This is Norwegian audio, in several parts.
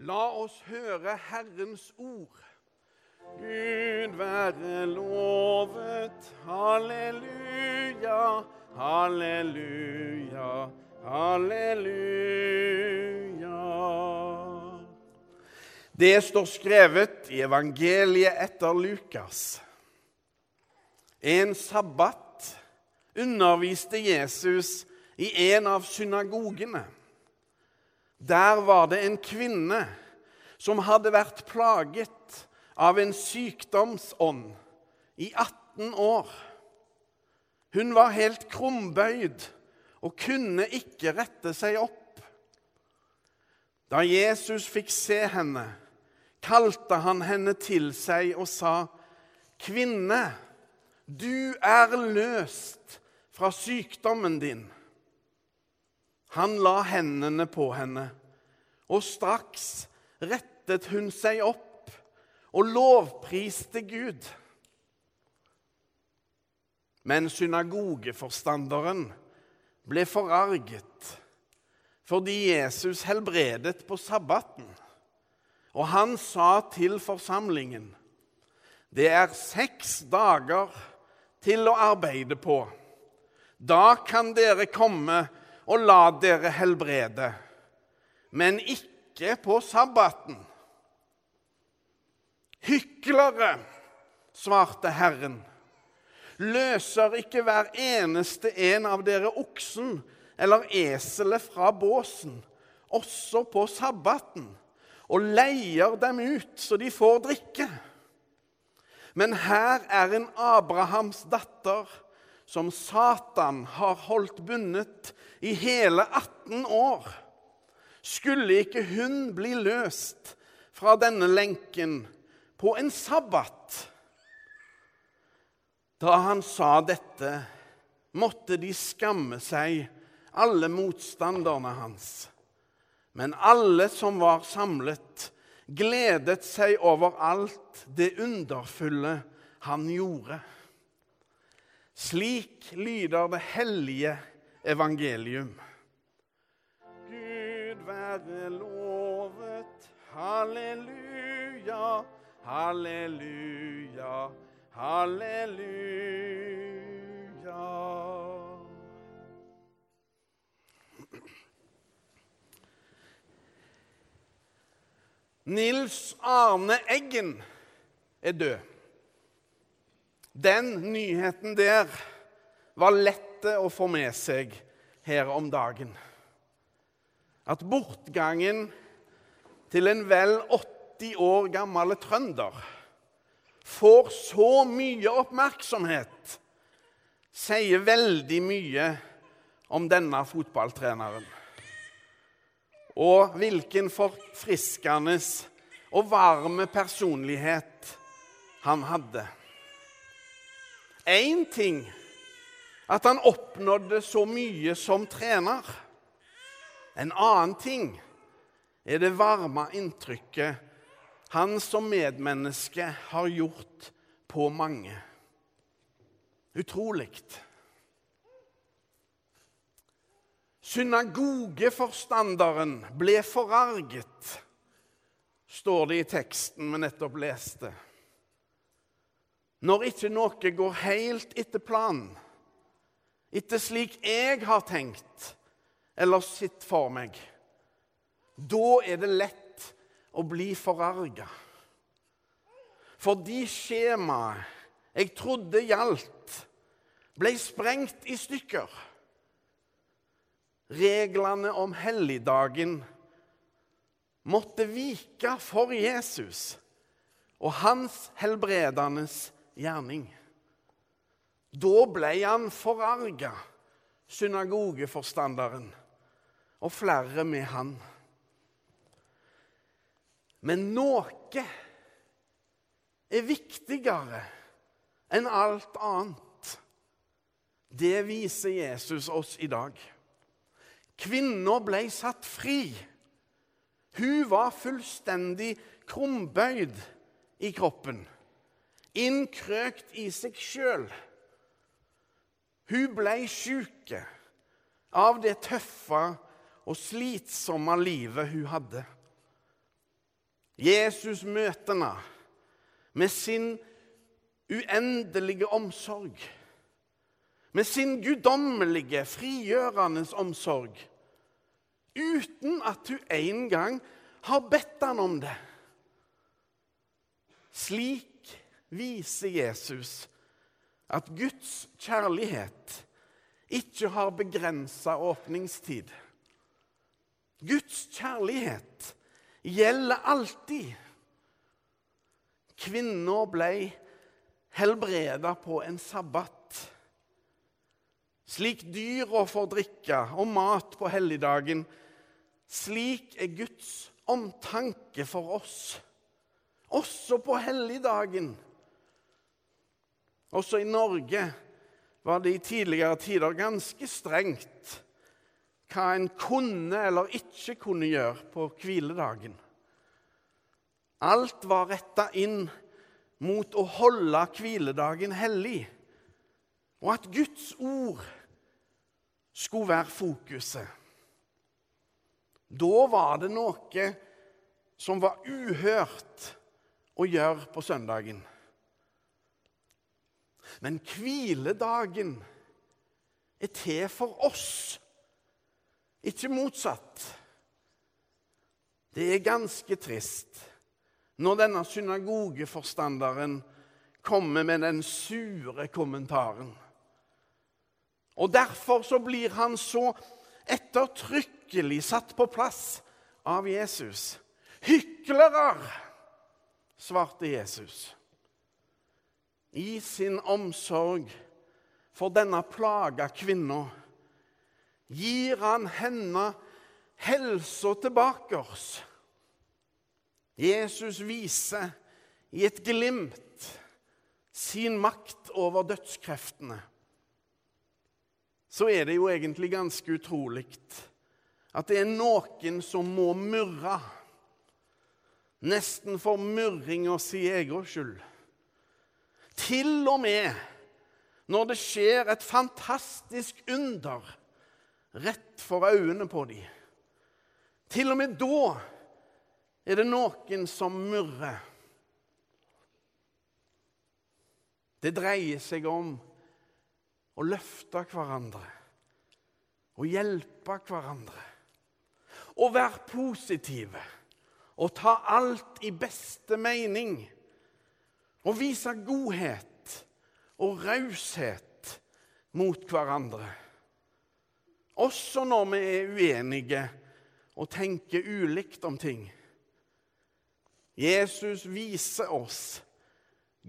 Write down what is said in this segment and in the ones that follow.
La oss høre Herrens ord. Gud være lovet. Halleluja, halleluja, halleluja. Det står skrevet i evangeliet etter Lukas. En sabbat underviste Jesus i en av synagogene. Der var det en kvinne som hadde vært plaget av en sykdomsånd i 18 år. Hun var helt krumbøyd og kunne ikke rette seg opp. Da Jesus fikk se henne, kalte han henne til seg og sa, 'Kvinne, du er løst fra sykdommen din.' Han la hendene på henne, og straks rettet hun seg opp og lovpriste Gud. Men synagogeforstanderen ble forarget fordi Jesus helbredet på sabbaten. Og han sa til forsamlingen, 'Det er seks dager til å arbeide på.' Da kan dere komme og la dere helbrede, men ikke på sabbaten. Hyklere, svarte Herren, løser ikke hver eneste en av dere oksen eller eselet fra båsen, også på sabbaten, og leier dem ut så de får drikke. Men her er en Abrahams datter som Satan har holdt bundet i hele 18 år. Skulle ikke hun bli løst fra denne lenken på en sabbat? Da han sa dette, måtte de skamme seg, alle motstanderne hans. Men alle som var samlet, gledet seg over alt det underfulle han gjorde. Slik lyder det hellige evangelium. Gud være lovet. Halleluja, halleluja, halleluja. Nils Arne Eggen er død. Den nyheten der var lett å få med seg her om dagen. At bortgangen til en vel 80 år gammel trønder får så mye oppmerksomhet, sier veldig mye om denne fotballtreneren. Og hvilken forfriskende og varme personlighet han hadde. Én ting at han oppnådde så mye som trener. En annen ting er det varme inntrykket han som medmenneske har gjort på mange. Utrolig. Synagogeforstanderen ble forarget, står det i teksten vi nettopp leste. Når ikke noe går helt etter planen, etter slik jeg har tenkt eller sett for meg, da er det lett å bli forarga. Fordi skjemaet jeg trodde gjaldt, ble sprengt i stykker. Reglene om helligdagen måtte vike for Jesus og hans helbredende gjerning. Da ble han forarga, synagogeforstanderen, og flere med han. Men noe er viktigere enn alt annet. Det viser Jesus oss i dag. Kvinna ble satt fri. Hun var fullstendig krumbøyd i kroppen innkrøkt i seg sjøl. Hun ble sjuk av det tøffe og slitsomme livet hun hadde. Jesus møter henne med sin uendelige omsorg, med sin guddommelige, frigjørende omsorg, uten at hun en gang har bedt han om det. Slik viser Jesus at Guds kjærlighet ikke har begrensa åpningstid. Guds kjærlighet gjelder alltid. Kvinna ble helbreda på en sabbat. Slik dyra får drikke og mat på helligdagen, slik er Guds omtanke for oss, også på helligdagen. Også i Norge var det i tidligere tider ganske strengt hva en kunne eller ikke kunne gjøre på hviledagen. Alt var retta inn mot å holde hviledagen hellig, og at Guds ord skulle være fokuset. Da var det noe som var uhørt å gjøre på søndagen. Men hviledagen er til for oss, ikke motsatt. Det er ganske trist når denne synagogeforstanderen kommer med den sure kommentaren. Og Derfor så blir han så ettertrykkelig satt på plass av Jesus. Hyklere, svarte Jesus. I sin omsorg for denne plaga kvinna gir han henne helsa tilbake oss. Jesus viser i et glimt sin makt over dødskreftene så er det jo egentlig ganske utrolig at det er noen som må murre. Nesten for murringa si egen skyld. Til og med når det skjer et fantastisk under rett for øynene på dem. Til og med da er det noen som murrer. Det dreier seg om å løfte hverandre å hjelpe hverandre. å være positive og ta alt i beste mening. Og vise godhet og raushet mot hverandre. Også når vi er uenige og tenker ulikt om ting. Jesus viser oss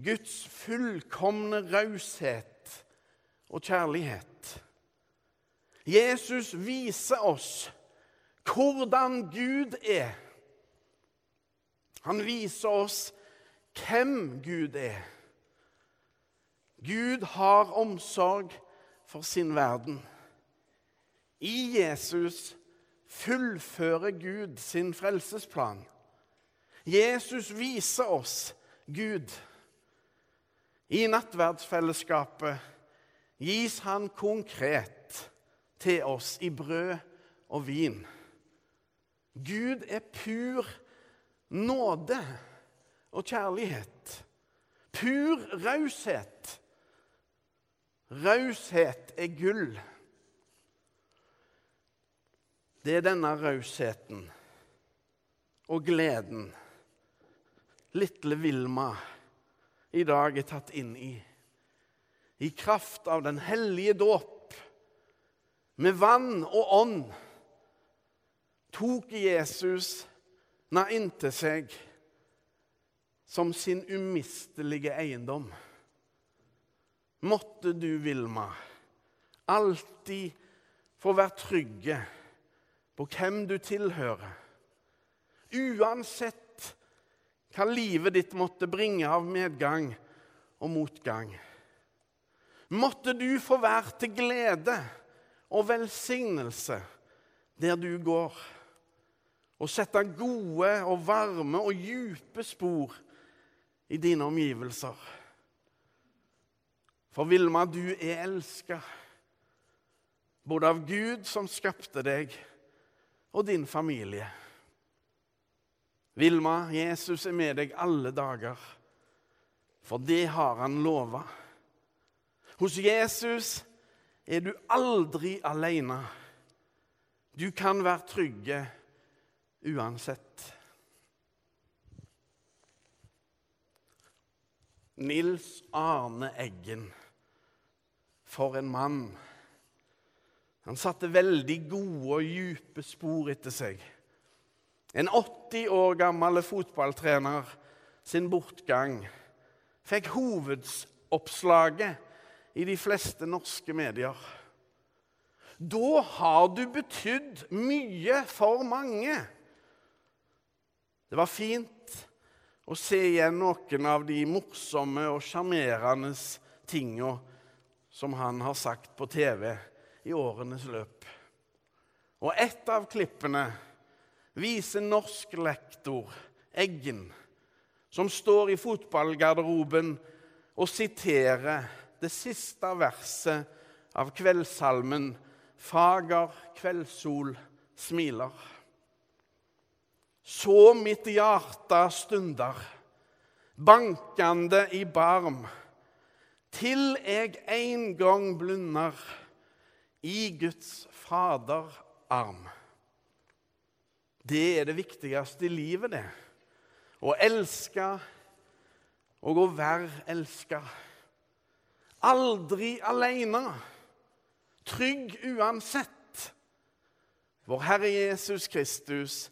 Guds fullkomne raushet og kjærlighet. Jesus viser oss hvordan Gud er. Han viser oss hvem Gud er. Gud har omsorg for sin verden. I Jesus fullfører Gud sin frelsesplan. Jesus viser oss Gud. I nattverdsfellesskapet gis han konkret til oss i brød og vin. Gud er pur nåde og kjærlighet. Pur raushet. Raushet er gull. Det er denne rausheten og gleden lille Vilma i dag er tatt inn i i kraft av den hellige dåp, med vann og ånd, tok Jesus henne inntil seg som sin umistelige eiendom. Måtte du, Vilma, alltid få være trygge på hvem du tilhører. Uansett hva livet ditt måtte bringe av medgang og motgang. Måtte du få være til glede og velsignelse der du går, og sette gode og varme og djupe spor i dine omgivelser. For Vilma, du er elska, både av Gud som skapte deg, og din familie. Vilma, Jesus er med deg alle dager, for det har han lova. Hos Jesus er du aldri alene. Du kan være trygge uansett. Nils Arne Eggen. For en mann. Han satte veldig gode og dype spor etter seg. En 80 år gammel fotballtrener sin bortgang fikk hovedsoppslaget i de fleste norske medier. Da har du betydd mye for mange. Det var fint å se igjen noen av de morsomme og sjarmerende tinga som han har sagt på TV i årenes løp. Og et av klippene viser norsk lektor Eggen, som står i fotballgarderoben og siterer det siste verset av kveldssalmen 'Fager kveldssol smiler'. Så mitt hjerte stunder, bankende i barm, til jeg en gang blunder i Guds Fader arm. Det er det viktigste i livet, det. Å elske og å være elska. Aldri aleine. Trygg uansett. Vår Herre Jesus Kristus